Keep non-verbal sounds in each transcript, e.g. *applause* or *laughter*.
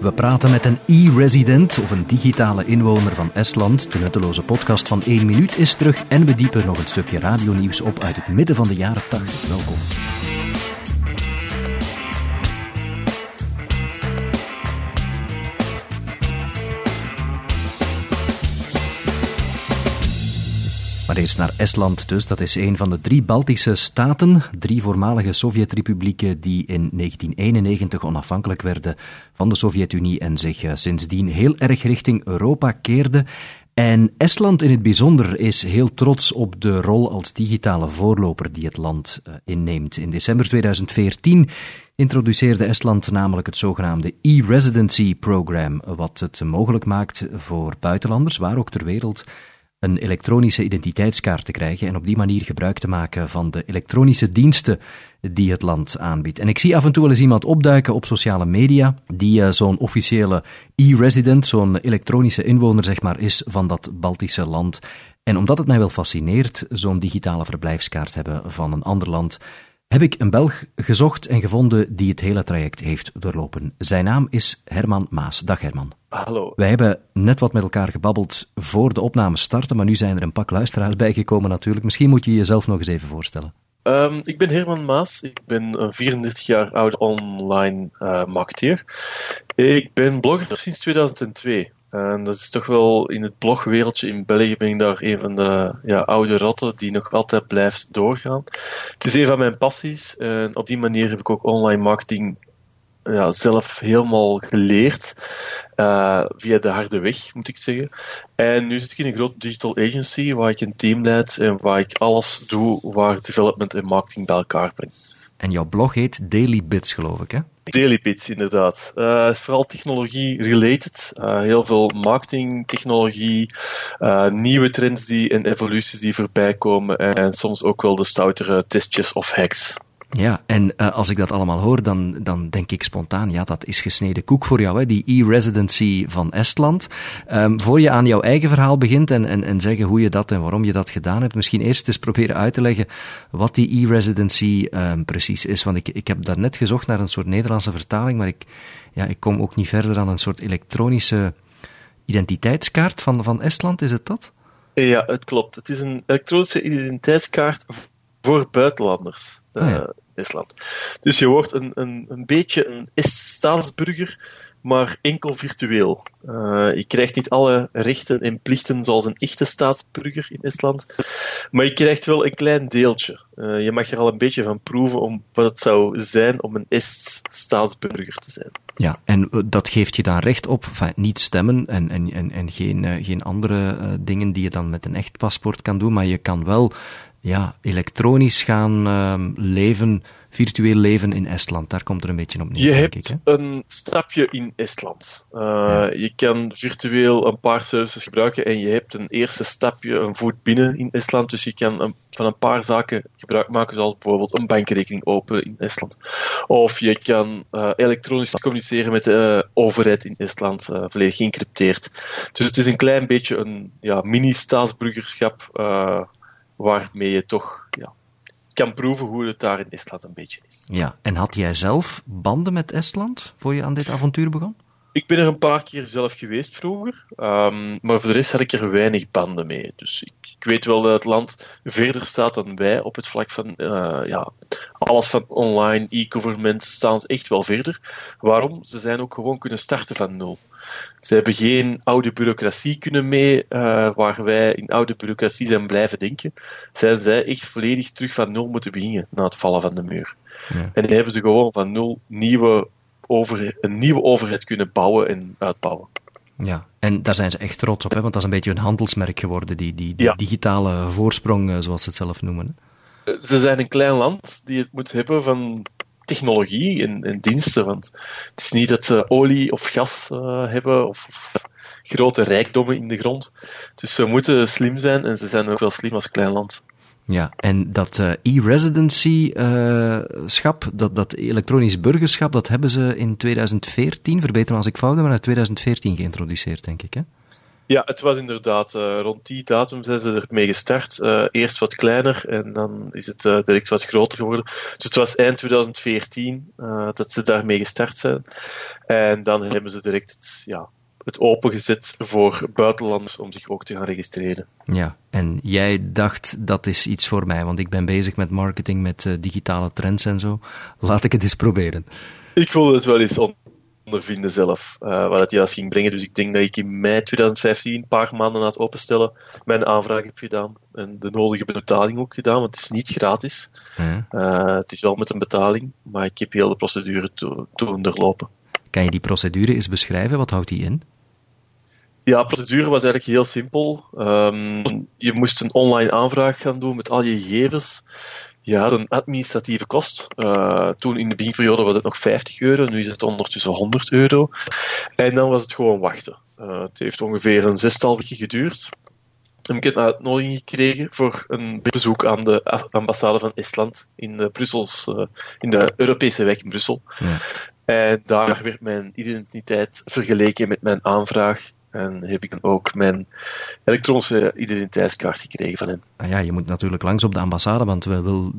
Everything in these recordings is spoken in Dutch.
We praten met een e-resident of een digitale inwoner van Estland. De nutteloze podcast van 1 minuut is terug en we diepen nog een stukje radionieuws op uit het midden van de jaren 80. Welkom. Eerst naar Estland dus. Dat is een van de drie Baltische staten, drie voormalige Sovjetrepublieken die in 1991 onafhankelijk werden van de Sovjet-Unie en zich eh, sindsdien heel erg richting Europa keerden. En Estland in het bijzonder is heel trots op de rol als digitale voorloper die het land eh, inneemt. In december 2014 introduceerde Estland namelijk het zogenaamde e-residency program, wat het mogelijk maakt voor buitenlanders, waar ook ter wereld, een elektronische identiteitskaart te krijgen en op die manier gebruik te maken van de elektronische diensten die het land aanbiedt. En ik zie af en toe wel eens iemand opduiken op sociale media die uh, zo'n officiële e-resident, zo'n elektronische inwoner zeg maar, is van dat Baltische land. En omdat het mij wel fascineert, zo'n digitale verblijfskaart hebben van een ander land, heb ik een Belg gezocht en gevonden die het hele traject heeft doorlopen. Zijn naam is Herman Maas. Dag Herman. Hallo. Wij hebben net wat met elkaar gebabbeld voor de opname starten, maar nu zijn er een pak luisteraars bijgekomen natuurlijk. Misschien moet je jezelf nog eens even voorstellen. Um, ik ben Herman Maas. Ik ben een 34 jaar oud online uh, marketeer. Ik ben blogger sinds 2002. En dat is toch wel in het blogwereldje in België ben ik daar een van de ja, oude rotten die nog altijd blijft doorgaan. Het is een van mijn passies en op die manier heb ik ook online marketing ja, zelf helemaal geleerd. Uh, via de harde weg, moet ik zeggen. En nu zit ik in een grote digital agency waar ik een team leid en waar ik alles doe waar development en marketing bij elkaar brengt. En jouw blog heet Daily Bits, geloof ik, hè? Daily Bits, inderdaad. Uh, het is vooral technologie-related. Uh, heel veel marketing, technologie, uh, nieuwe trends die, en evoluties die voorbij komen. En, en soms ook wel de stoutere testjes of hacks. Ja, en uh, als ik dat allemaal hoor, dan, dan denk ik spontaan, ja, dat is gesneden koek voor jou, hè, die e-residency van Estland. Um, voor je aan jouw eigen verhaal begint en, en, en zeggen hoe je dat en waarom je dat gedaan hebt, misschien eerst eens proberen uit te leggen wat die e-residency um, precies is. Want ik, ik heb daarnet gezocht naar een soort Nederlandse vertaling, maar ik, ja, ik kom ook niet verder dan een soort elektronische identiteitskaart van, van Estland, is het dat? Ja, het klopt. Het is een elektronische identiteitskaart voor buitenlanders. Uh, ja. Estland. Dus je wordt een, een, een beetje een staatsburger, maar enkel virtueel. Uh, je krijgt niet alle rechten en plichten zoals een echte staatsburger in Estland, maar je krijgt wel een klein deeltje. Uh, je mag er al een beetje van proeven om wat het zou zijn om een Est-staatsburger te zijn. Ja, en dat geeft je dan recht op, enfin, niet stemmen en, en, en, en geen, uh, geen andere dingen die je dan met een echt paspoort kan doen, maar je kan wel ja, elektronisch gaan uh, leven, virtueel leven in Estland. Daar komt er een beetje op neer. Je hebt ik, een stapje in Estland. Uh, ja. Je kan virtueel een paar services gebruiken en je hebt een eerste stapje, een voet binnen in Estland. Dus je kan een, van een paar zaken gebruik maken, zoals bijvoorbeeld een bankrekening openen in Estland. Of je kan uh, elektronisch communiceren met de uh, overheid in Estland, volledig geïncrypteerd. Dus het is een klein beetje een ja, mini-staatsburgerschap waarmee je toch ja, kan proeven hoe het daar in Estland een beetje is. Ja, en had jij zelf banden met Estland voor je aan dit avontuur begon? Ik ben er een paar keer zelf geweest vroeger, um, maar voor de rest had ik er weinig banden mee. Dus ik, ik, weet wel dat het land verder staat dan wij op het vlak van uh, ja, alles van online, e-government staan echt wel verder. Waarom? Ze zijn ook gewoon kunnen starten van nul. Ze hebben geen oude bureaucratie kunnen mee, uh, waar wij in oude bureaucratie zijn blijven denken. Zijn zij echt volledig terug van nul moeten beginnen na het vallen van de muur. Ja. En dan hebben ze gewoon van nul nieuwe over, een nieuwe overheid kunnen bouwen en uitbouwen. Ja, en daar zijn ze echt trots op, hè? want dat is een beetje een handelsmerk geworden, die, die, die ja. digitale voorsprong, zoals ze het zelf noemen. Ze zijn een klein land die het moet hebben van technologie en, en, diensten. Want het is niet dat ze olie of gas uh, hebben of, grote rijkdommen in de grond. Dus ze moeten slim zijn en ze zijn ook wel slim als klein land. Ja, en dat uh, e-residency-schap, uh, dat, dat elektronisch burgerschap, dat hebben ze in 2014, verbeter me als ik fout heb, maar in 2014 geïntroduceerd, denk ik, hè? Ja, het was inderdaad uh, rond die datum zijn ze ermee gestart. Uh, eerst wat kleiner en dan is het uh, direct wat groter geworden. Dus het was eind 2014 dat ze daarmee gestart zijn. En dan hebben ze direct het, ja, het opengezet voor buitenlanders om zich ook te gaan registreren. Ja, en jij dacht dat is iets voor mij, want ik ben bezig met marketing, met digitale trends en zo. Laat ik het eens proberen. Ik wilde het wel eens ondervinden zelf, uh, wat het juist ging brengen. Dus ik denk dat ik in mei 2015, een paar maanden na het openstellen, mijn aanvraag heb gedaan. En de nodige betaling ook gedaan, want het is niet gratis. Uh, het is wel met een betaling, maar ik heb heel de procedure te, te onderlopen. Kan je die procedure eens beschrijven? Wat houdt die in? Ja, de procedure was eigenlijk heel simpel. Um, je moest een online aanvraag gaan doen met al je gegevens. Ja, een administratieve kost. Uh, toen in de beginperiode was het nog 50 euro, nu is het ondertussen 100 euro. En dan was het gewoon wachten. Uh, het heeft ongeveer een zestal weken geduurd. En ik heb een uitnodiging gekregen voor een bezoek aan de ambassade van Estland in Brussels, uh, in de Europese wijk in Brussel. Ja. En daar werd mijn identiteit vergeleken met mijn aanvraag. En heb ik dan ook mijn elektronische identiteitskaart gekregen van hem. Ah ja, je moet natuurlijk langs op de ambassade, want we willen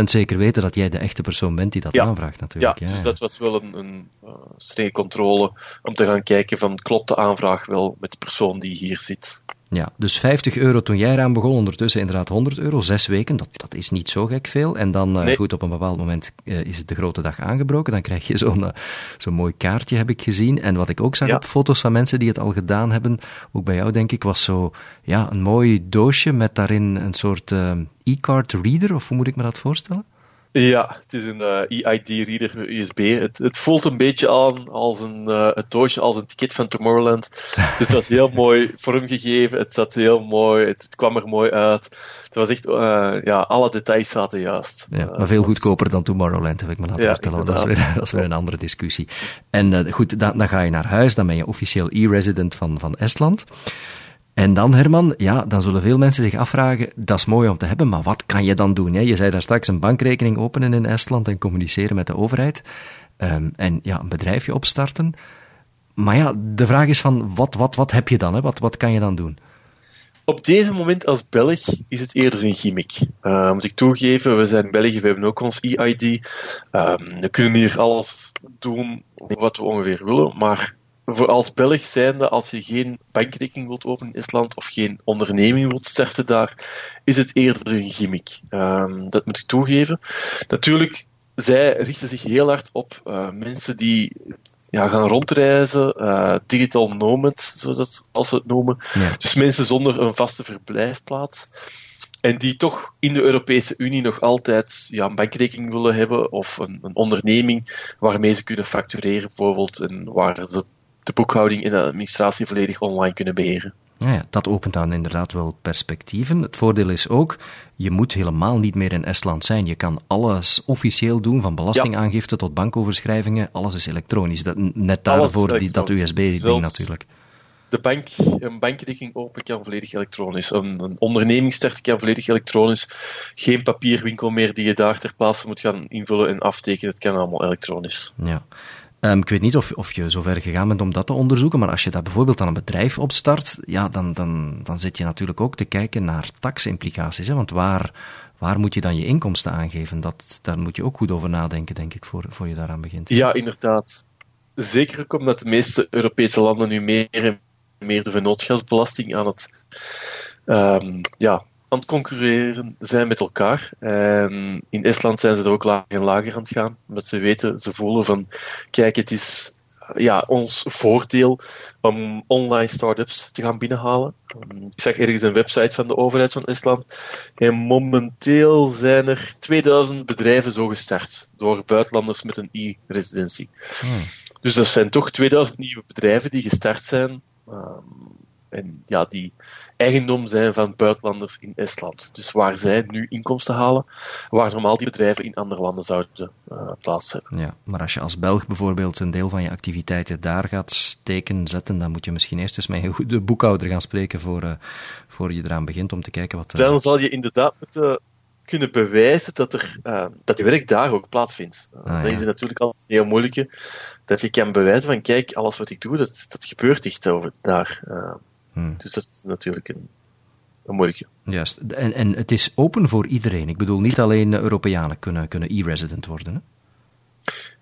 100% zeker weten dat jij de echte persoon bent die dat aanvraagt natuurlijk. Ja, ja, dus dat was wel een, een uh, strenge controle om te gaan kijken van klopt de aanvraag wel met de persoon die hier zit. Ja, dus 50 euro toen jij eraan begon, ondertussen inderdaad 100 euro, zes weken, dat, dat is niet zo gek veel. En dan, uh, goed, op een bepaald moment uh, is het de grote dag aangebroken, dan krijg je *laughs* zo'n uh, zo'n mooi kaartje, heb ik gezien. En wat ik ook zag ja. op foto's van mensen die het al gedaan hebben, ook bij jou denk ik, was zo, ja, een mooi doosje met daarin een soort e-card reader, of hoe moet ik me dat voorstellen? Ja, het is een uh, EID-reader USB. Het, het, voelt een beetje aan als een, uh, het doosje als een ticket van Tomorrowland. *laughs* Dus het was heel mooi vormgegeven, het zat heel mooi, het, het kwam er mooi uit. Het was echt, uh, ja, alle details zaten juist. Ja, maar veel goedkoper dan Tomorrowland, heb ik me laten ja, vertellen. Dat is, weer, *laughs* dat is weer een andere discussie. En goed, dan, dan ga je naar huis, dan ben je officieel e-resident van, van Estland. En dan, Herman, ja, dan zullen veel mensen zich afvragen, dat is mooi om te hebben, maar wat kan je dan doen? Hè? Je zei daar straks een bankrekening openen in Estland en communiceren met de overheid. Um, en ja, een bedrijfje opstarten. Maar ja, de vraag is van, wat, wat, wat heb je dan? Hè? Wat, wat kan je dan doen? Op deze moment als Belg is het eerder een gimmick. Uh, moet ik toegeven, we zijn België, we hebben ook ons EID. Um, we kunnen hier alles doen wat we ongeveer willen, maar voor als Belg zijnde, als je geen bankrekening wilt openen in Estland of geen onderneming wilt starten daar, is het eerder een gimmick. Um, dat moet ik toegeven. Natuurlijk, zij richten zich heel hard op uh, mensen die ja, gaan rondreizen, uh, digital nomad, zoals ze het noemen. Ja. Dus mensen zonder een vaste verblijfplaats. En die toch in de Europese Unie nog altijd ja, een bankrekening willen hebben of een, een onderneming waarmee ze kunnen factureren bijvoorbeeld en waar ze de boekhouding en de administratie volledig online kunnen beheren. Ja, ja, dat opent dan inderdaad wel perspectieven. Het voordeel is ook, je moet helemaal niet meer in Estland zijn. Je kan alles officieel doen, van belastingaangifte ja. tot bankoverschrijvingen. Alles is elektronisch. Dat, net daarvoor die, dat USB-ding natuurlijk. De bank, een bankrekening open kan volledig elektronisch. Een, een onderneming starten kan volledig elektronisch. Geen papierwinkel meer die je daar ter plaatse moet gaan invullen en aftekenen. Het kan allemaal elektronisch. Ja. Um, ik weet niet of, of je zover gegaan bent om dat te onderzoeken, maar als je dat bijvoorbeeld aan een bedrijf opstart, ja, dan, dan, dan zit je natuurlijk ook te kijken naar taximplicaties. Hè? Want waar, waar moet je dan je inkomsten aangeven? Dat, daar moet je ook goed over nadenken, denk ik, voor, voor je daaraan begint. Ja, inderdaad. Zeker ook omdat de meeste Europese landen nu meer en meer de vennootschapsbelasting aan het um, ja, aan het concurreren zijn met elkaar. En in Estland zijn ze er ook lager en lager aan het gaan, omdat ze weten, ze voelen van, kijk, het is ja, ons voordeel om online startups te gaan binnenhalen. Ik zag ergens een website van de overheid van Estland. En momenteel zijn er 2000 bedrijven zo gestart door buitenlanders met een e-residentie. Hmm. Dus dat zijn toch 2000 nieuwe bedrijven die gestart zijn. Um, en ja, die eigendom zijn van buitenlanders in Estland. Dus waar zij nu inkomsten halen, waar normaal die bedrijven in andere landen zouden uh, plaats hebben. Ja, maar als je als Belg bijvoorbeeld een deel van je activiteiten daar gaat steken, zetten, dan moet je misschien eerst eens met een goede boekhouder gaan spreken voor, uh, voor je eraan begint om te kijken wat... Uh... Dan zal je inderdaad moeten kunnen bewijzen dat, er, uh, dat je werk daar ook plaatsvindt. Uh, ah, dat ja. is natuurlijk altijd heel moeilijke. Dat je kan bewijzen van, kijk, alles wat ik doe, dat, dat gebeurt echt over daar. Uh, Hmm. Dus dat is natuurlijk een, een moeilijke. Juist. En, en het is open voor iedereen. Ik bedoel, niet alleen Europeanen kunnen, kunnen e-resident worden. Hè?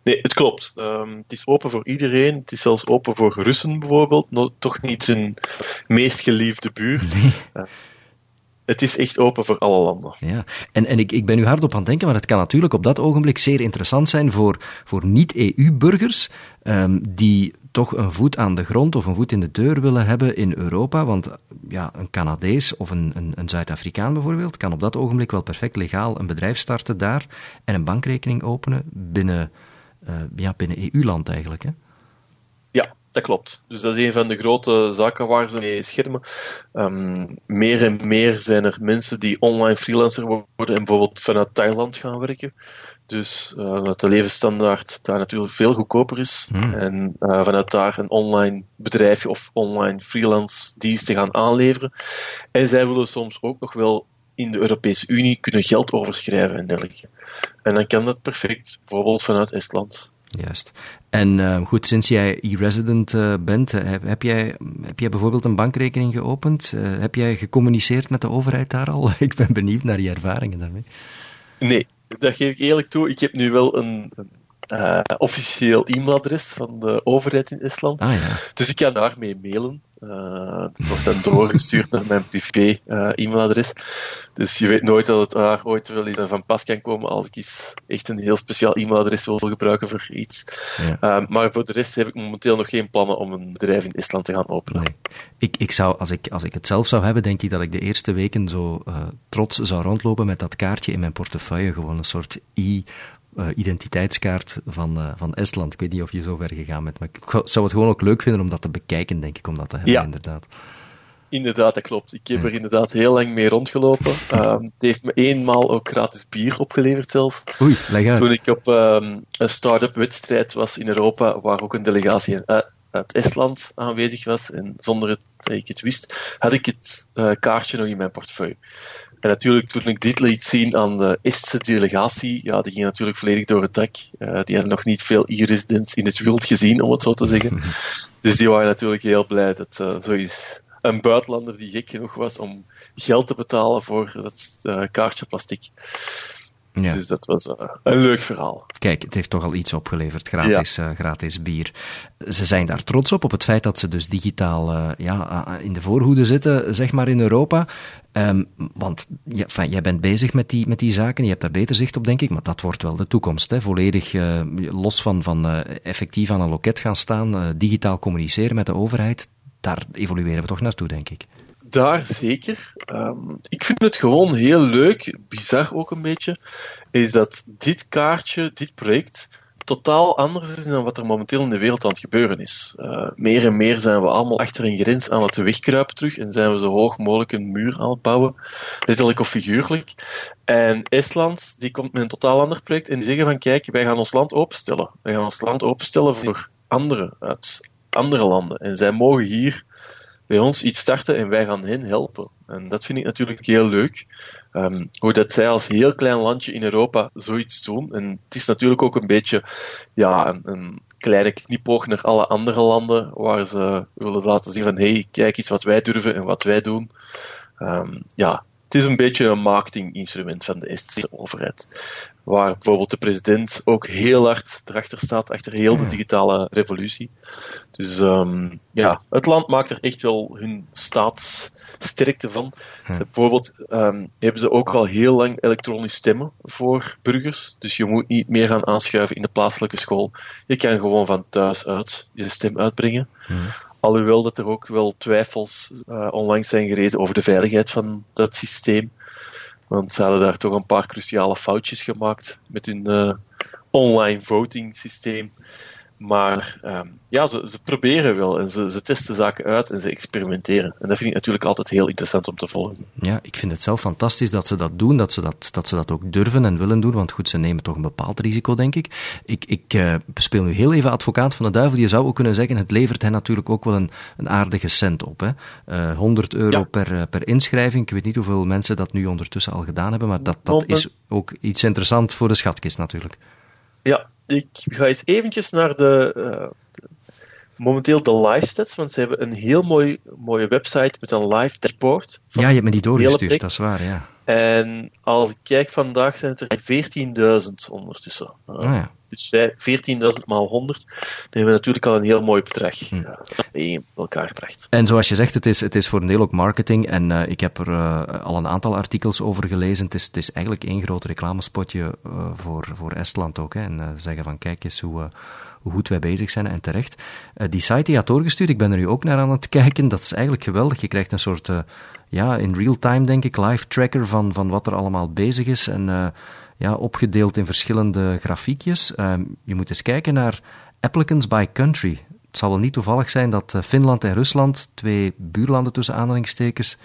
Nee, het klopt. Um, het is open voor iedereen. Het is zelfs open voor Russen bijvoorbeeld. No, toch niet hun meest geliefde buur. Nee. Uh, het is echt open voor alle landen. Ja, en, en ik, ik ben nu hard op aan het denken, maar het kan natuurlijk op dat ogenblik zeer interessant zijn voor, voor niet-EU-burgers um, die toch een voet aan de grond of een voet in de deur willen hebben in Europa. Want ja, een Canadees of een, een, een Zuid-Afrikaan bijvoorbeeld kan op dat ogenblik wel perfect legaal een bedrijf starten daar en een bankrekening openen binnen, uh, ja, binnen EU-land eigenlijk. Hè? Ja, dat klopt. Dus dat is een van de grote zaken waar ze mee schermen. Um, meer en meer zijn er mensen die online freelancer worden en bijvoorbeeld vanuit Thailand gaan werken. Dus uh, dat de levensstandaard daar natuurlijk veel goedkoper is. Hmm. En uh, vanuit daar een online bedrijfje of online freelance dienst te gaan aanleveren. En zij willen soms ook nog wel in de Europese Unie kunnen geld overschrijven en dergelijke. En dan kan dat perfect, bijvoorbeeld vanuit Estland. Juist. En uh, goed, sinds jij e-resident bent, heb, heb, jij, heb jij bijvoorbeeld een bankrekening geopend? Heb jij gecommuniceerd met de overheid daar al? *laughs* ik ben benieuwd naar je ervaringen daarmee. Nee, dat geef ik eerlijk toe. Ik heb nu wel een, een uh, officieel e-mailadres van de overheid in Estland. Ah, ja. Dus ik kan daarmee mailen. Uh, het wordt dan doorgestuurd naar mijn privé uh, e-mailadres. Dus je weet nooit dat het daar ooit wel eens van pas kan komen als ik eens echt een heel speciaal e-mailadres wil gebruiken voor iets. Ja. Uh, maar voor de rest heb ik momenteel nog geen plannen om een bedrijf in Estland te gaan openen. Nee. Ik, ik zou, als, ik, als ik het zelf zou hebben, denk ik dat ik de eerste weken zo trots zou rondlopen met dat kaartje in mijn portefeuille. Gewoon een soort e uh, identiteitskaart van, uh, van Estland. Ik weet niet of je zo ver gegaan bent, maar ik zou het gewoon ook leuk vinden om dat te bekijken, denk ik, om dat te hebben, ja. inderdaad. Inderdaad, dat klopt. Ik heb er inderdaad heel lang mee rondgelopen. Um, *laughs* het heeft me eenmaal ook gratis bier opgeleverd zelfs. Oei, leg uit. Toen ik op um, een start-up wedstrijd was in Europa, waar ook een delegatie uh, uit Estland aanwezig was, en zonder dat ik het wist, had ik het uh, kaartje nog in mijn portefeuille. En natuurlijk, toen ik dit liet zien aan de Estse delegatie, ja, die ging natuurlijk volledig door het dak. Uh, die hadden nog niet veel e-residents in het wild gezien, om het zo te zeggen. *laughs* dus die waren natuurlijk heel blij dat uh, zoiets een buitenlander die gek genoeg was om geld te betalen voor dat uh, kaartje plastic. Ja. Dus dat was uh, een leuk verhaal. Kijk, het heeft toch al iets opgeleverd, gratis, ja. uh, gratis bier. Ze zijn daar trots op, op het feit dat ze dus digitaal uh, ja, in de voorhoede zitten, zeg maar, in Europa. Um, want ja, enfin, jij bent bezig met die, met die zaken, je hebt daar beter zicht op, denk ik, maar dat wordt wel de toekomst. Hè? Volledig los van, van effectief aan een loket gaan staan, digitaal communiceren met de overheid. Daar evolueren we toch naartoe, denk ik daar zeker. Um, ik vind het gewoon heel leuk, bizar ook een beetje, is dat dit kaartje, dit project, totaal anders is dan wat er momenteel in de wereld aan het gebeuren is. Uh, meer en meer zijn we allemaal achter een grens aan het wegkruipen terug en zijn we zo hoog mogelijk een muur aan het bouwen, letterlijk of figuurlijk. En Estland, die komt met een totaal ander project en die zeggen van kijk, wij gaan ons land openstellen. Wij gaan ons land openstellen voor anderen uit andere landen. En zij mogen hier bij ons iets starten en wij gaan hen helpen. En dat vind ik natuurlijk heel leuk. Um, hoe dat zij als heel klein landje in Europa zoiets doen. En het is natuurlijk ook een beetje ja, een, een kleine knipoog naar alle andere landen waar ze willen laten zien van hey, kijk eens wat wij durven en wat wij doen. Um, ja, het is een beetje een marketinginstrument van de Estse overheid. Waar bijvoorbeeld de president ook heel hard erachter staat, achter heel de digitale revolutie. Dus um, ja, het land maakt er echt wel hun staatssterkte van. Bijvoorbeeld um, hebben ze ook al heel lang elektronisch stemmen voor burgers. Dus je moet niet meer gaan aanschuiven in de plaatselijke school. Je kan gewoon van thuis uit je stem uitbrengen. Alhoewel dat er ook wel twijfels uh, onlangs zijn gereden over de veiligheid van dat systeem. Want ze hadden daar toch een paar cruciale foutjes gemaakt met hun uh, online voting systeem. Maar um, ja, ze, ze, proberen wel en ze, ze, testen zaken uit en ze experimenteren. En dat vind ik natuurlijk altijd heel interessant om te volgen. Ja, ik vind het zelf fantastisch dat ze dat doen, dat ze dat, dat, ze dat ook durven en willen doen. Want goed, ze nemen toch een bepaald risico, denk ik. Ik, ik uh, speel nu heel even advocaat van de duivel. Je zou ook kunnen zeggen, het levert hen natuurlijk ook wel een, een aardige cent op. Hè? Uh, 100 euro ja. per, uh, per inschrijving. Ik weet niet hoeveel mensen dat nu ondertussen al gedaan hebben, maar dat, dat is ook iets interessants voor de schatkist natuurlijk. Ja, ik ga eens eventjes naar de, uh, momenteel de live stats, want ze hebben een heel mooi, mooie website met een live dashboard. Ja, je hebt me die doorgestuurd, dat is waar, ja. En als ik kijk vandaag zijn het er 14.000 ondertussen. Ah, ja. Dus 14.000 maal 100, dan hebben we natuurlijk al een heel mooi bedrag Hm. bij elkaar gebracht. En zoals je zegt, het is, het is voor een deel ook marketing. En uh, ik heb er uh, al een aantal artikels over gelezen. Het is, het is eigenlijk één groot reclamespotje uh, voor, voor Estland ook. Hè. En zeggen van kijk eens hoe, hoe goed wij bezig zijn en terecht. die site die je had doorgestuurd, ik ben er nu ook naar aan het kijken. Dat is eigenlijk geweldig. Je krijgt een soort, ja, in real time denk ik, live tracker van, van wat er allemaal bezig is. En ja, opgedeeld in verschillende grafiekjes. Uh, je moet eens kijken naar applicants by country. Het zal wel niet toevallig zijn dat Finland en Rusland, twee buurlanden tussen aanhalingstekens,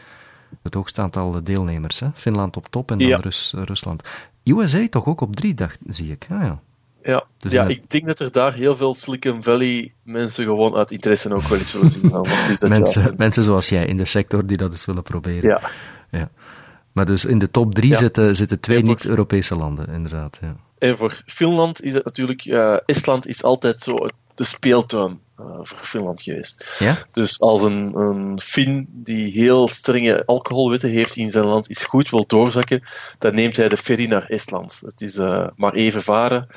het hoogste aantal deelnemers. Hè? Finland op top en dan ja. Rus, Rusland. USA toch ook op drie, dacht, zie ik. Ah, ja. Ja, dus ja ik denk dat er daar heel veel Silicon Valley mensen gewoon uit interesse ook wel eens willen zien. Is dat mensen, juist? mensen zoals jij in de sector die dat eens willen proberen. Ja. ja. Maar dus in de top drie Ja. zitten, zitten twee niet-Europese landen, inderdaad. Ja. En voor Finland is het natuurlijk, eh, Estland is altijd zo de speeltuin eh, voor Finland geweest. Ja? Dus als een, een Fin die heel strenge alcoholwetten heeft in zijn land iets goed wil doorzakken, dan neemt hij de ferry naar Estland. Het is eh, maar even varen.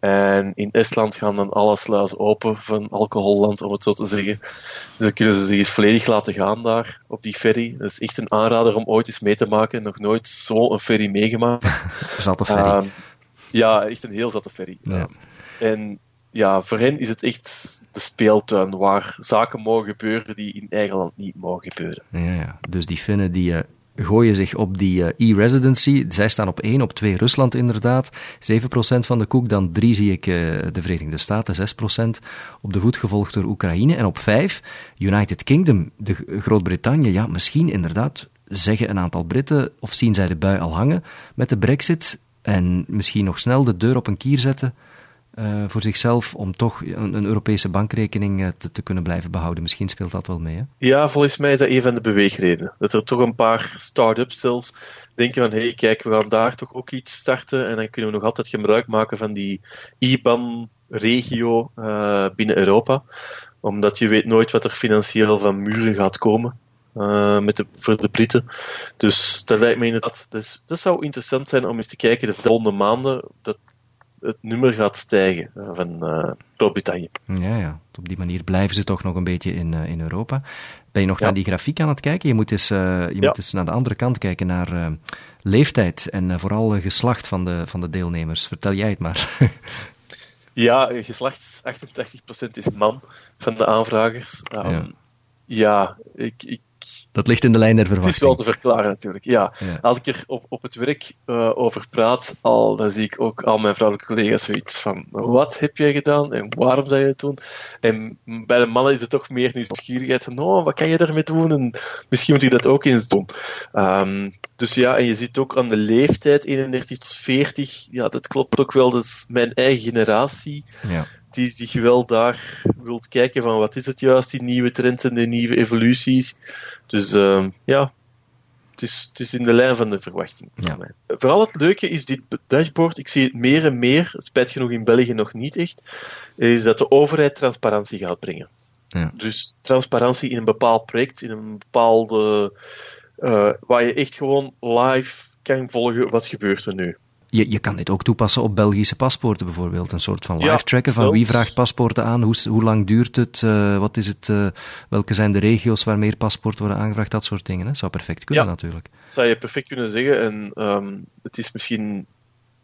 En in Estland gaan dan alle sluizen open van alcoholland, om het zo te zeggen. Dus dan kunnen ze zich eens volledig laten gaan daar, op die ferry. Dat is echt een aanrader om ooit eens mee te maken. Nog nooit zo'n ferry meegemaakt. *laughs* Zat of ferry. Ehm, ja, echt een heel zatte ferry. Ja. En ja, voor hen is het echt de speeltuin waar zaken mogen gebeuren die in eigen land niet mogen gebeuren. Ja, ja. Dus die Finnen die eh, gooien zich op die eh, e-residency. Zij staan op 1, op 2 Rusland inderdaad. 7% van de koek. Dan 3 zie ik eh, de Verenigde Staten, 6%. Op de voet gevolgd door Oekraïne. En op 5 United Kingdom, de Groot-Brittannië. Ja, misschien inderdaad zeggen een aantal Britten, of zien zij de bui al hangen met de brexit. En misschien nog snel de deur op een kier zetten eh, voor zichzelf om toch een, een Europese bankrekening eh, te, te kunnen blijven behouden. Misschien speelt dat wel mee, hè? Ja, volgens mij is dat een van de beweegredenen. Dat er toch een paar start-ups zelfs denken van, hé, hey, kijk, we gaan daar toch ook iets starten en dan kunnen we nog altijd gebruik maken van die IBAN-regio eh, binnen Europa. Omdat je weet nooit wat er financieel van muren gaat komen. met de, voor de Britten. Dus dat lijkt me inderdaad, dat, is- dat zou interessant zijn om eens te kijken de volgende maanden dat het nummer gaat stijgen eh, van eh Groot-Brittannië. Ja, ja. Op die manier blijven ze toch nog een beetje in, eh, in Europa. Ben je nog Ja. naar die grafiek aan het kijken? Je moet eens, je Ja. moet eens naar de andere kant kijken, naar leeftijd en vooral geslacht van de, van de deelnemers. Vertel jij het maar. *laughs* Ja, geslachts 88% is man van de aanvragers. Um, Ja. ja. ik, ik, dat ligt in de lijn der het is wel verwachting. te verklaren natuurlijk. Ja. Ja. Als ik er op, op het werk eh, over praat, al, dan zie ik ook al mijn vrouwelijke collega's zoiets van: wat heb jij gedaan en waarom zou je het doen? En bij de mannen is het toch meer nieuwsgierigheid van: oh, wat kan je daarmee doen? En misschien moet ik dat ook eens doen. Ehm, dus ja, en je ziet ook aan de leeftijd 31 tot 40, ja, dat klopt ook wel. Dat is mijn eigen generatie Ja. Die zich wel daar wilt kijken van wat is het juist, die nieuwe trends en die nieuwe evoluties. Dus ehm, ja, het is, het is in de lijn van de verwachting. Ja. Vooral het leuke is dit dashboard, ik zie het meer en meer, spijt genoeg in België nog niet echt, is dat de overheid transparantie gaat brengen. Ja. Dus transparantie in een bepaald project, in een bepaalde, eh, waar je echt gewoon live kan volgen wat gebeurt er nu. Je, je kan dit ook toepassen op Belgische paspoorten bijvoorbeeld. Een soort van live tracken van wie vraagt paspoorten aan, hoe, hoe lang duurt het, eh, wat is het, eh, welke zijn de regio's waar meer paspoorten worden aangevraagd, dat soort dingen. Hè. Zou perfect kunnen Ja. natuurlijk. zou je perfect kunnen zeggen. En ehm, het is misschien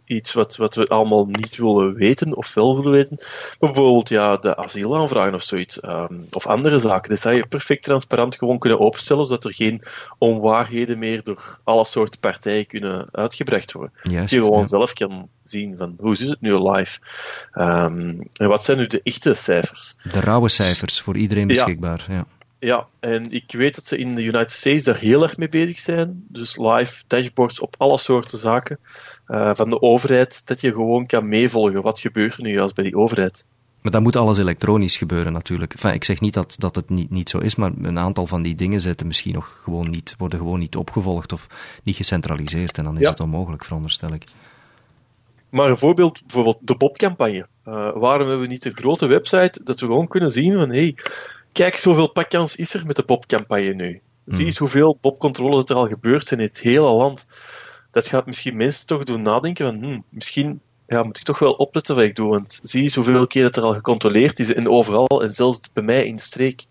iets wat, wat we allemaal niet willen weten of wel willen weten. Bijvoorbeeld ja, de asielaanvragen of zoiets. ehm, of andere zaken. Dat zou je perfect transparant gewoon kunnen openstellen, zodat er geen onwaarheden meer door alle soorten partijen kunnen uitgebracht worden. Juist. Dat je gewoon ja. zelf kan zien van hoe is het nu live. Ehm, en wat zijn nu de echte cijfers. De rauwe cijfers voor iedereen beschikbaar. Ja. Ja, en ik weet dat ze in de United States daar heel erg mee bezig zijn. Dus live dashboards op alle soorten zaken eh, van de overheid, dat je gewoon kan meevolgen. Wat gebeurt er nu juist bij die overheid? Maar dan moet alles elektronisch gebeuren natuurlijk. Enfin, ik zeg niet dat, dat het niet, niet zo is, maar een aantal van die dingen zitten misschien nog gewoon niet, worden gewoon niet opgevolgd of niet gecentraliseerd. En dan is Ja. het onmogelijk, veronderstel ik. Maar een voorbeeld, bijvoorbeeld de Bob-campagne. Uh, waarom hebben we niet een grote website dat we gewoon kunnen zien van, hey, kijk, zoveel pakkans is er met de Bob-campagne nu. Zie eens hoeveel Bob-controles er al gebeurd zijn in het hele land. Dat gaat misschien mensen toch doen nadenken van, hmm, misschien ja, moet ik toch wel opletten wat ik doe. Want zie eens hoeveel keer dat er al gecontroleerd is en overal, en zelfs bij mij in de streek.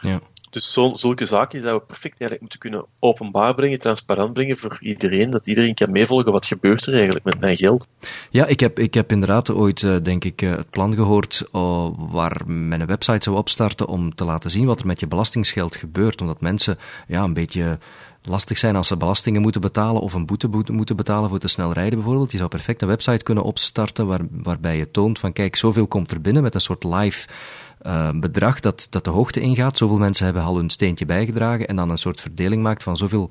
Ja. Dus zo, zulke zaken zouden we perfect eigenlijk moeten kunnen openbaar brengen, transparant brengen voor iedereen, dat iedereen kan meevolgen wat gebeurt er eigenlijk met mijn geld. Ja, ik heb, ik heb inderdaad ooit, uh, denk ik, uh, het plan gehoord uh, waar men een website zou opstarten om te laten zien wat er met je belastingsgeld gebeurt, omdat mensen ja, een beetje lastig zijn als ze belastingen moeten betalen of een boete moeten betalen voor te snel rijden bijvoorbeeld. Je zou perfect een website kunnen opstarten waar, waarbij je toont van kijk, zoveel komt er binnen met een soort live uh, bedrag dat, dat de hoogte ingaat. Zoveel mensen hebben al hun steentje bijgedragen en dan een soort verdeling maakt van zoveel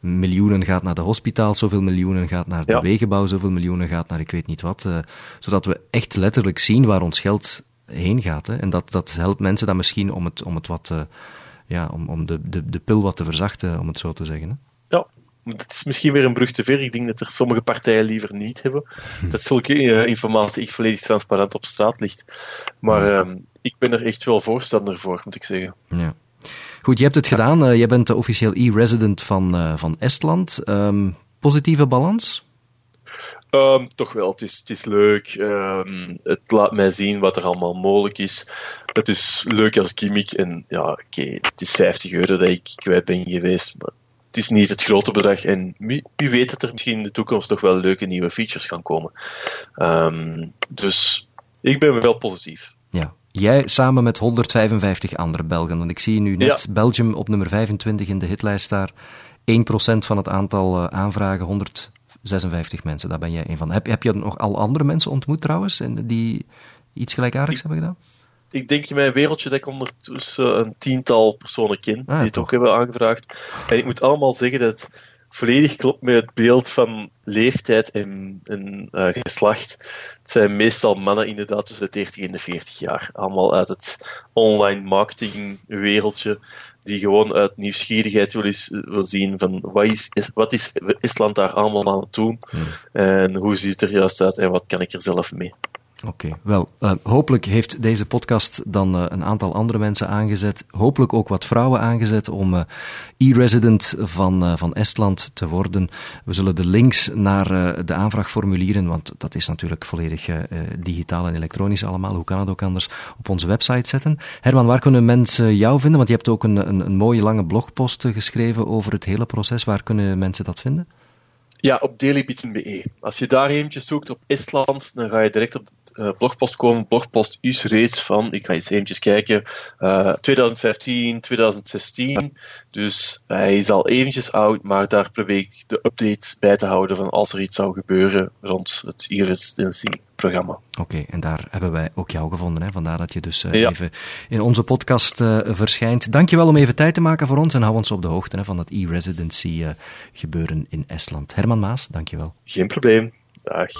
miljoenen gaat naar de hospitaal, zoveel miljoenen gaat naar de ja. wegenbouw, zoveel miljoenen gaat naar ik weet niet wat. Uh, zodat we echt letterlijk zien waar ons geld heen gaat. Hè. En dat, dat helpt mensen dan misschien om het, om het wat, uh, ja, om, om de, de, de pil wat te verzachten, om het zo te zeggen. Hè. Ja, het is misschien weer een brug te ver. Ik denk dat er sommige partijen liever niet hebben. Hm. Dat zulke uh, informatie echt volledig transparant op straat ligt. Maar uh, ik ben er echt wel voorstander voor, moet ik zeggen. Ja. Goed, je hebt het ja. gedaan. Uh, je bent de officieel e-resident van, uh, van Estland. Um, positieve balans? Um, toch wel, het is, het is leuk. Um, het laat mij zien wat er allemaal mogelijk is. Het is leuk als gimmick. En ja, oké, okay, het is 50 euro dat ik kwijt ben geweest. Maar het is niet het grote bedrag. En wie, wie weet dat er misschien in de toekomst toch wel leuke nieuwe features gaan komen. Um, dus ik ben wel positief. Jij samen met 155 andere Belgen. Want ik zie nu net ja. Belgium op nummer 25 in de hitlijst daar. 1% van het aantal uh, aanvragen, 156 mensen. Daar ben jij een van. Heb, heb je nog al andere mensen ontmoet trouwens, die iets gelijkaardigs ik, hebben gedaan? ik denk in mijn wereldje dat ik ondertussen een tiental personen ken ah, die het ook hebben aangevraagd. En ik moet allemaal zeggen dat volledig klopt met het beeld van leeftijd en, en uh, geslacht. Het zijn meestal mannen inderdaad tussen de 30 en de 40 jaar. Allemaal uit het online marketing wereldje die gewoon uit nieuwsgierigheid wil, eens, wil zien van wat is, wat is Estland daar allemaal aan het doen hmm. en hoe ziet het er juist uit en wat kan ik er zelf mee. Oké, wel, uh, hopelijk heeft deze podcast dan uh, een aantal andere mensen aangezet. Hopelijk ook wat vrouwen aangezet om uh, e-resident van, van Estland te worden. We zullen de links naar de aanvraagformulieren, want dat is natuurlijk volledig digitaal en elektronisch allemaal, hoe kan het ook anders, op onze website zetten. Herman, waar kunnen mensen jou vinden? Want je hebt ook een, een, een mooie lange blogpost geschreven over het hele proces. Waar kunnen mensen dat vinden? Ja, op dailybeat.be. Als je daar eventjes zoekt op Estland, dan ga je direct op de uh, blogpost komen. Blogpost is reeds van, ik ga eens eventjes kijken, uh, 2015, 2016. Dus hij is al eventjes oud, maar daar probeer ik de updates bij te houden van als er iets zou gebeuren rond het e-residency-programma. Oké, okay, en daar hebben wij ook jou gevonden. Hè? Vandaar dat je dus uh, ja. even in onze podcast verschijnt. Dankjewel om even tijd te maken voor ons en hou ons op de hoogte hè, van dat e-residency-gebeuren in Estland. Herman Maas, dankjewel. Geen probleem. Dag.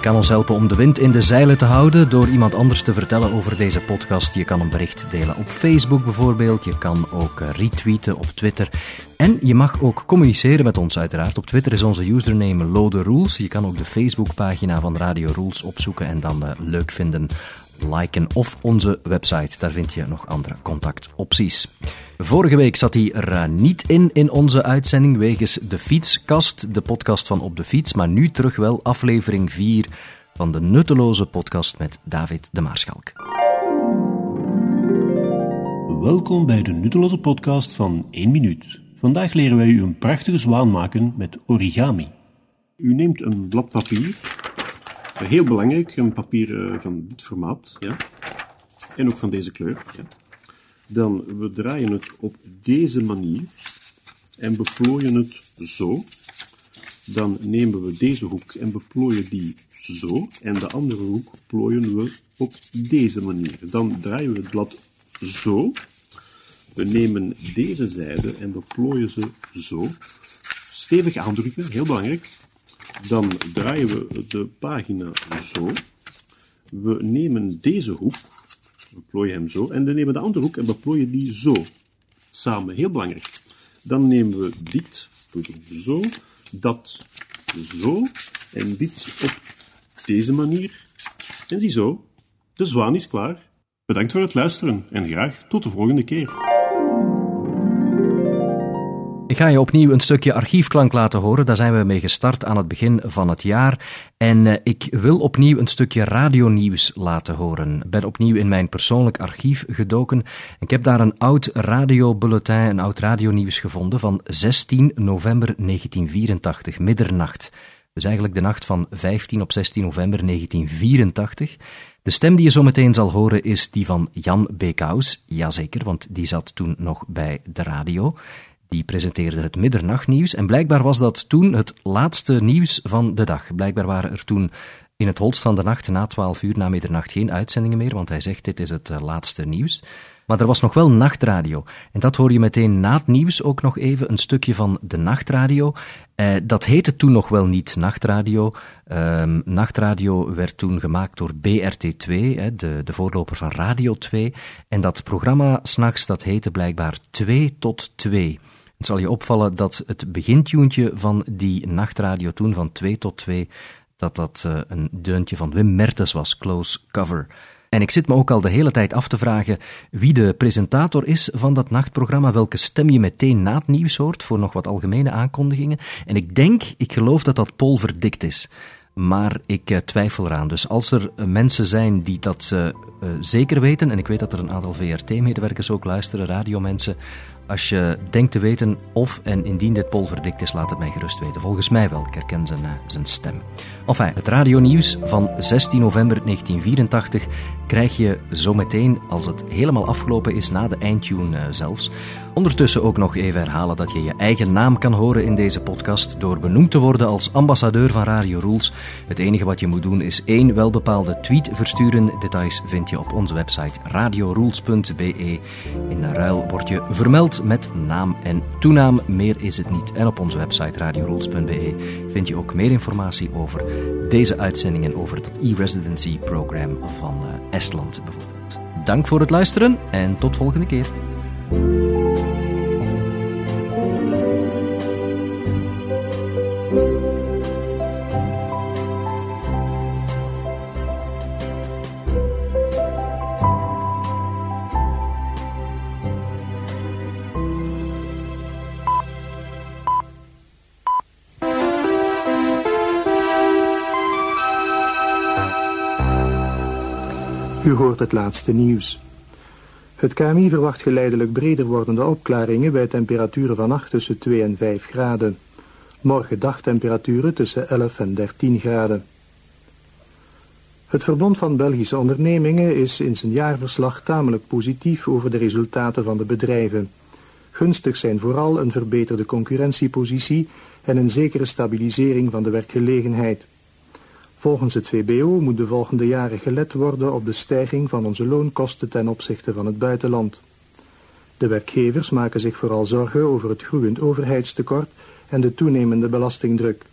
Je kan ons helpen om de wind in de zeilen te houden door iemand anders te vertellen over deze podcast. Je kan een bericht delen op Facebook bijvoorbeeld. Je kan ook retweeten op Twitter. En je mag ook communiceren met ons uiteraard. Op Twitter is onze username Lode Rules. Je kan ook de Facebookpagina van Radio Rules opzoeken en dan uh, leuk vinden liken of onze website. Daar vind je nog andere contactopties. Vorige week zat hij er niet in in onze uitzending wegens de fietskast, de podcast van Op de Fiets, maar nu terug wel aflevering 4 van de nutteloze podcast met David de Maarschalk. Welkom bij de nutteloze podcast van 1 minuut. Vandaag leren wij u een prachtige zwaan maken met origami. U neemt een blad papier, heel belangrijk, een papier van dit formaat, ja. en ook van deze kleur. Ja. Dan, we draaien het op deze manier en beplooien het zo. Dan nemen we deze hoek en beplooien die zo. En de andere hoek plooien we op deze manier. Dan draaien we het blad zo. We nemen deze zijde en beplooien ze zo. Stevig aandrukken, heel belangrijk. Dan draaien we de pagina zo. We nemen deze hoek, we plooien hem zo, en dan nemen de andere hoek en we plooien die zo. Samen, heel belangrijk. Dan nemen we dit zo, dat zo, en dit op deze manier. En ziezo, de zwaan is klaar. Bedankt voor het luisteren en graag tot de volgende keer. Ik ga je opnieuw een stukje archiefklank laten horen. Daar zijn we mee gestart aan het begin van het jaar. En eh, ik wil opnieuw een stukje radionieuws laten horen. Ik ben opnieuw in mijn persoonlijk archief gedoken. Ik heb daar een oud radiobulletin, een oud radionieuws gevonden van 16 november 1984, middernacht. Dus eigenlijk de nacht van 15 op 16 november 1984. De stem die je zo meteen zal horen is die van Jan Beekhuis. Jazeker, want die zat toen nog bij de radio. Die presenteerde het middernachtnieuws en blijkbaar was dat toen het laatste nieuws van de dag. Blijkbaar waren er toen in het holst van de nacht na 12 uur na middernacht geen uitzendingen meer, want hij zegt dit is het eh, laatste nieuws. Maar er was nog wel nachtradio. En dat hoor je meteen na het nieuws ook nog even een stukje van de nachtradio. Eh, dat heette toen nog wel niet nachtradio. Ehm, nachtradio werd toen gemaakt door BRT2, hè, de, de voorloper van Radio 2. En dat programma s'nachts, dat heette blijkbaar 2 tot 2. Het zal je opvallen dat het begintuentje van die nachtradio toen, van 2 tot 2, dat dat uh, een deuntje van Wim Mertens was, Close Cover. En ik zit me ook al de hele tijd af te vragen wie de presentator is van dat nachtprogramma, welke stem je meteen na het nieuws hoort voor nog wat algemene aankondigingen. En ik denk, ik geloof dat dat Paul Verdikt is. Maar ik uh, twijfel eraan. Dus als er uh, mensen zijn die dat zeker weten, en ik weet dat er een aantal VRT-medewerkers ook luisteren, radiomensen, als je denkt te weten of en indien dit Paul verdikt is, laat het mij gerust weten. Volgens mij wel, ik herken zijn, uh, zijn stem. Enfin, het radionieuws van 16 november 1984 krijg je zometeen, als het helemaal afgelopen is, na de eindtune uh, zelfs. Ondertussen ook nog even herhalen dat je je eigen naam kan horen in deze podcast door benoemd te worden als ambassadeur van Radio Rules. Het enige wat je moet doen is één welbepaalde tweet versturen. Details vind je op onze website radiorules.be. In ruil word je vermeld met naam en toenaam. Meer is het niet. En op onze website radiorules.be vind je ook meer informatie over deze uitzending en over dat e-residency program van uh, Estland bijvoorbeeld. Dank voor het luisteren en tot volgende keer. Het laatste nieuws. Het KMI verwacht geleidelijk breder wordende opklaringen bij temperaturen van 8 tussen 2 en 5 graden. Morgen dagtemperaturen tussen 11 en 13 graden. Het Verbond van Belgische Ondernemingen is in zijn jaarverslag tamelijk positief over de resultaten van de bedrijven. Gunstig zijn vooral een verbeterde concurrentiepositie en een zekere stabilisering van de werkgelegenheid. Volgens het VBO moet de volgende jaren gelet worden op de stijging van onze loonkosten ten opzichte van het buitenland. De werkgevers maken zich vooral zorgen over het groeiend overheidstekort en de toenemende belastingdruk.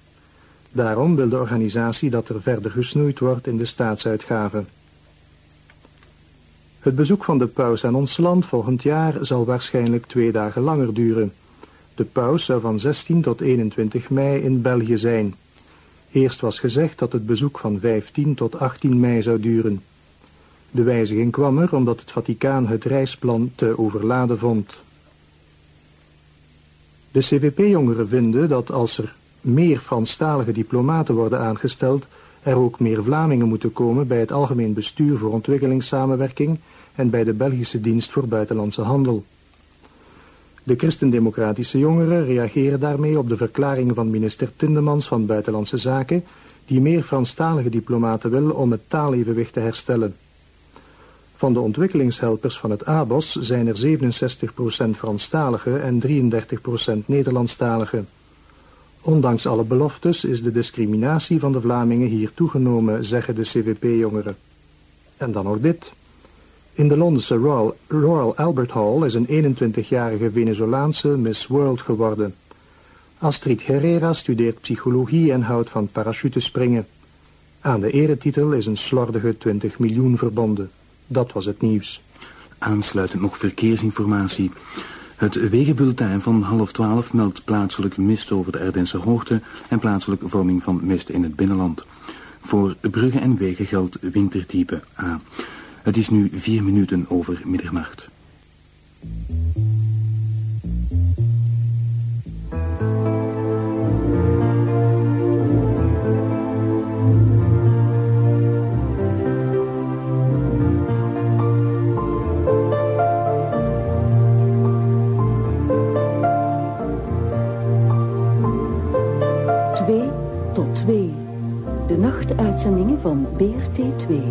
Daarom wil de organisatie dat er verder gesnoeid wordt in de staatsuitgaven. Het bezoek van de paus aan ons land volgend jaar zal waarschijnlijk twee dagen langer duren. De paus zou van 16 tot 21 mei in België zijn. Eerst was gezegd dat het bezoek van 15 tot 18 mei zou duren. De wijziging kwam er omdat het Vaticaan het reisplan te overladen vond. De CVP-jongeren vinden dat als er meer Franstalige diplomaten worden aangesteld, er ook meer Vlamingen moeten komen bij het Algemeen Bestuur voor Ontwikkelingssamenwerking en bij de Belgische Dienst voor Buitenlandse Handel. De christendemocratische jongeren reageren daarmee op de verklaringen van minister Tindemans van Buitenlandse Zaken, die meer Franstalige diplomaten wil om het taalevenwicht te herstellen. Van de ontwikkelingshelpers van het ABOS zijn er 67% Franstalige en 33% Nederlandstalige. Ondanks alle beloftes is de discriminatie van de Vlamingen hier toegenomen, zeggen de CVP-jongeren. En dan nog dit. In de Londense Royal, Royal Albert Hall is een 21-jarige Venezolaanse Miss World geworden. Astrid Herrera studeert psychologie en houdt van parachutespringen. Aan de eretitel is een slordige 20 miljoen verbonden. Dat was het nieuws. Aansluitend nog verkeersinformatie. Het wegenbulletin van half twaalf meldt plaatselijk mist over de Erdense hoogte en plaatselijke vorming van mist in het binnenland. Voor bruggen en wegen geldt wintertype A. Het is nu vier minuten over middernacht. tot 2. De nachtuitzendingen van BRT 2.